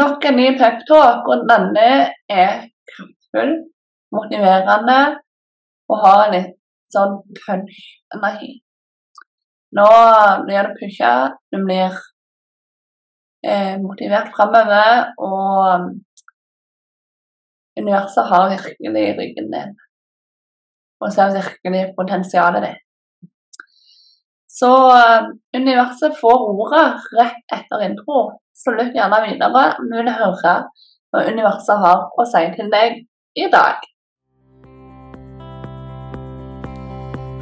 nok en ny peptalk, og denne er kraftfull, motiverende og har litt sånn punch-energi. Nå blir du pusha, du blir eh, motivert framover, og universet har virkelig ryggen din. Og ser virkelig potensialet ditt. Så uh, universet får ordet rett etter intro. Så lytt gjerne videre om du vil høre hva universet har å si til deg i dag.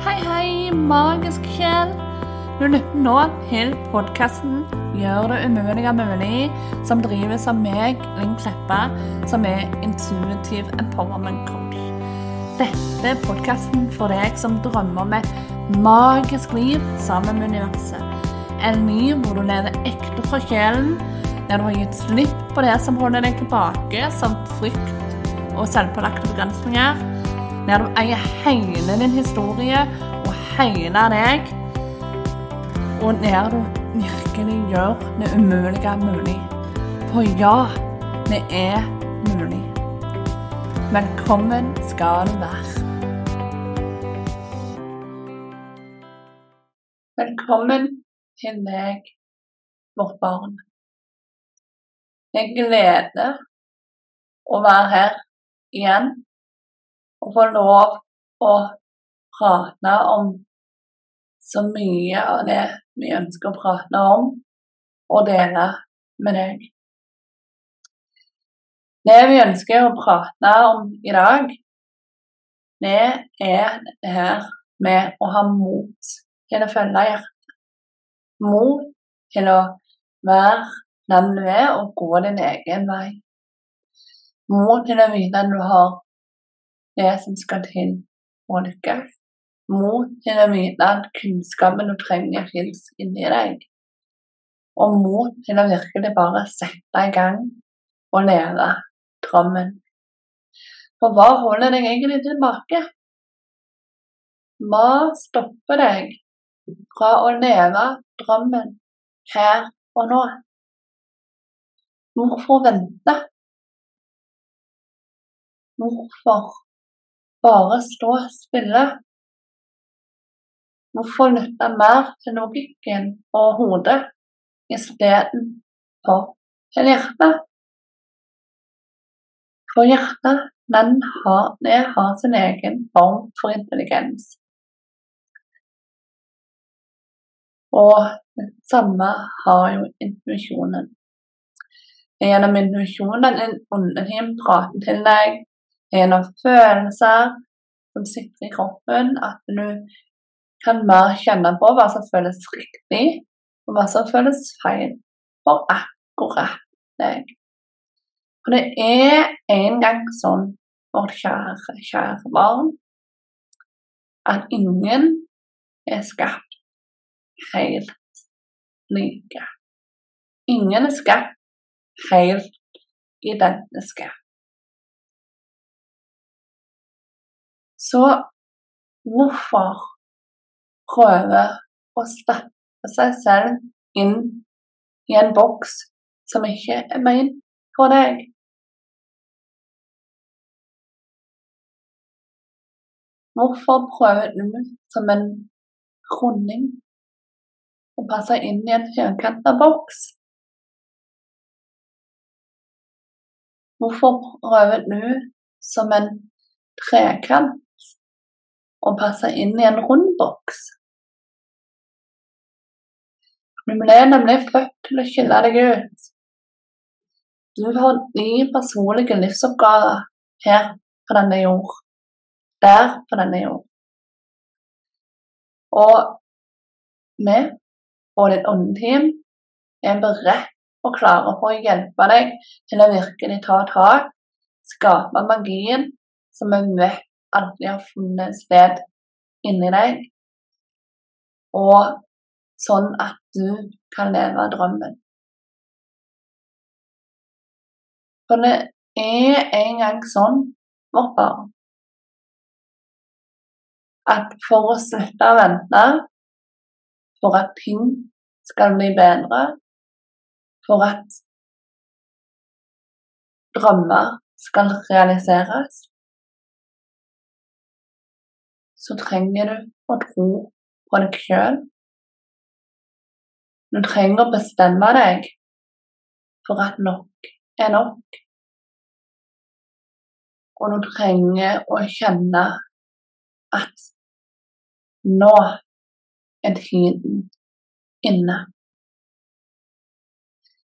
Hei, hei, magisk sjel. Du lytter nå til podkasten 'Gjør det umulige mulig', som drives av meg, Linn Kleppa, som er intuitiv empowerment coach. Dette er podkasten for deg som drømmer om et magisk liv sammen med universet. En liv hvor du lever ekte fra sjelen, der du har gitt slipp på det som holder deg tilbake, som frykt og selvpålagte begrensninger. Der du eier hele din historie og hele deg. Og der du virkelig gjør det umulige mulig. For ja, det er mulig. Velkommen skal du være. Velkommen til meg, vårt barn. Jeg gleder å være her igjen og få lov å prate om så mye av det vi ønsker å prate om og dele med deg. Det vi ønsker å prate om i dag, det er det her med å ha mot til å følge hjertet. Mot til å være den du er, og gå din egen vei. Mot til å vite at du har det som skal til å lykkes. Mot til å vite at kunnskapen du trenger, fins inni deg. Og mot til å virkelig bare sette i gang og leve drømmen. For hva holder deg egentlig tilbake? Hva stopper deg fra å leve drømmen her og nå. Hvorfor vente? Hvorfor bare stå stille? Hvorfor lytte mer til logikken og hodet istedenfor til hjertet? For hjertet, den har, det har sin egen form for intelligens. Og det samme har jo intuisjonen. Gjennom intuisjonen en undertime prater til deg, gjennom følelser som sitter i kroppen, at du kan mer kjenne på hva som føles riktig, og hva som føles feil for akkurat deg. Og det er en gang sånn, vårt kjære, kjære barn, at ingen er skapt helt like. Ingen er skapt helt identiske. Så hvorfor prøve å stappe seg selv inn i en boks som ikke er ment for deg? Hvorfor prøve ut som en runding og passer inn i en firkanta boks. Hvorfor prøver du som en trekant og passer inn i en rund boks? Du ble nemlig født til å skille deg ut. Du har ni personlige livsoppgaver her på denne jord. Der på denne jord. Og vi og ditt åndeteam er beredt og klare for å hjelpe deg til å virkelig ta tak, skape magien som vi vet alltid har funnet sted inni deg, og sånn at du kan leve drømmen. For det er en gang sånn, vårt barn, at for å slutte å vente for at ting skal bli bedre, for at drømmer skal realiseres, så trenger du å tro på deg sjøl. Du trenger å bestemme deg for at nok er nok. Og du trenger å kjenne at nå er huden inne.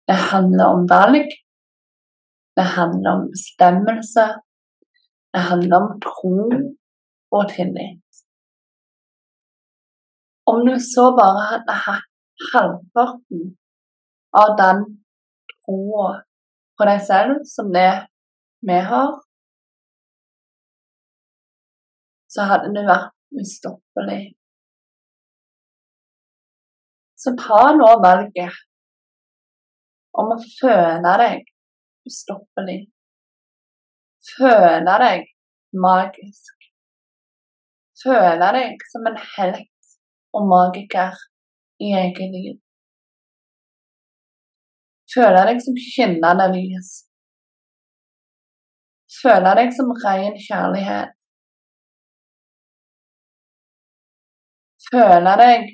Det handler om valg. Det handler om bestemmelse. Det handler om tro og tillit. Om du så bare hadde hatt halvparten av den troa på deg selv som det vi har, så hadde du vært ustoppelig. Så ta nå valget om å føle deg ustoppelig. Føle deg magisk. Føle deg som en helt og magiker i eget liv. Føle deg som skinnende lys. Føle deg som ren kjærlighet. Føle deg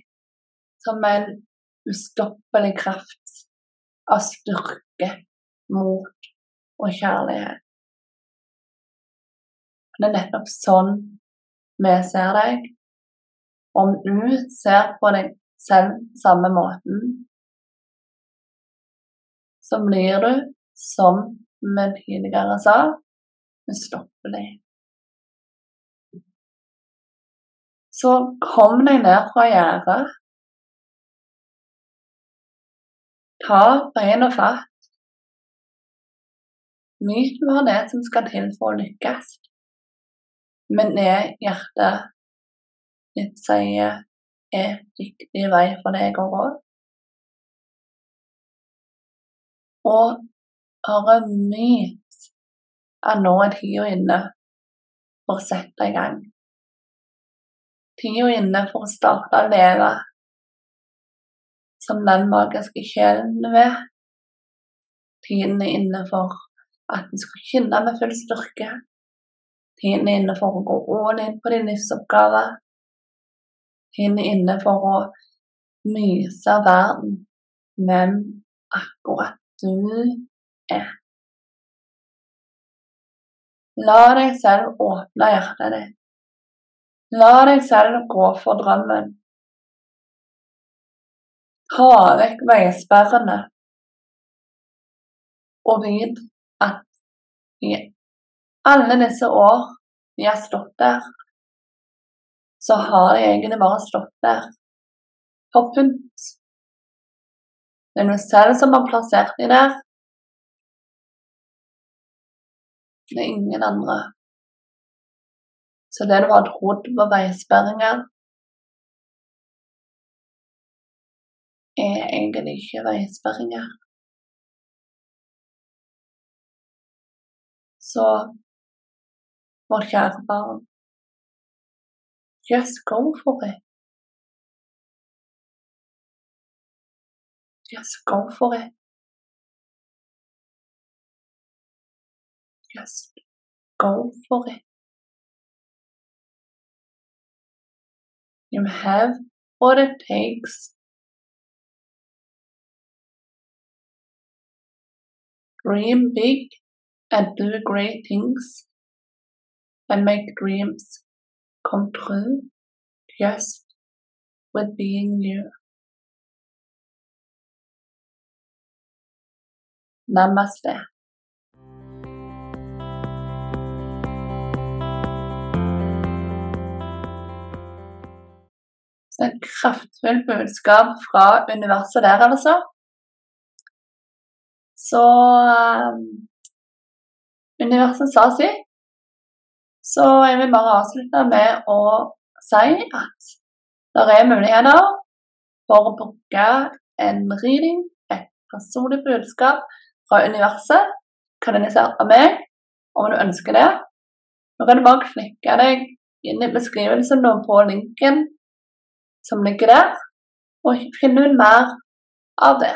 som en ustoppelig kraft av styrke, mot og kjærlighet. Det er nettopp sånn vi ser deg. Om du ser på deg selv samme måten, så blir du, som vi tidligere sa, ustoppelig. Så kom deg ned fra gjerdet. Ta beina fatt. Myten var det som skal til for å lykkes. Men det hjertet ditt sier er riktig vei for deg å gå. Og bare nyt at nå er tida inne for å sette i gang. Tida inne for å starte å leve som den magiske sjelen du er. Tiden er inne for at du skal kjenne med full styrke. Tiden er inne for å gå all inn på din livsoppgave. Tiden er inne for å myse verden hvem akkurat du er. La deg selv åpne hjertet ditt. La deg selv gå for drømmen. Ta vekk veisperrene og vit at i alle disse år vi har stått der, så har de egentlig bare stått der for pynt. Det er noe selv som har plassert dem der. Det er ingen andre. Så det du har trodd var veisperringer, er egentlig ikke veisperringer. Så vårt kjære barn, just go for it. Just go for it. Just go for it. You have what it takes. Dream big and do great things and make dreams come true just with being you. Namaste. Et kraftfullt budskap fra universet der, altså. Så um, universet sa sitt. Så jeg vil bare avslutte med å si at det er muligheter for å bruke en reading, et personlig budskap fra universet, kanalisert av meg, om du ønsker det. Nå kan du bare klikke deg inn i beskrivelsen på linken som ligger der, og finne ut mer av det.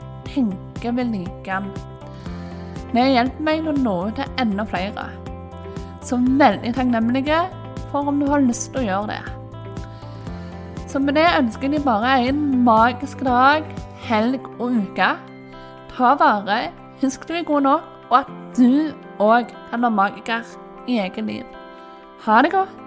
tenker vil like den. Det hjelper meg til å nå ut til enda flere. Så veldig takknemlige for om du har lyst til å gjøre det. Så med det ønsker jeg bare en magisk dag, helg og uke. Ta vare, husk du er god nok, og at du òg kan være magiker i eget liv. Ha det godt.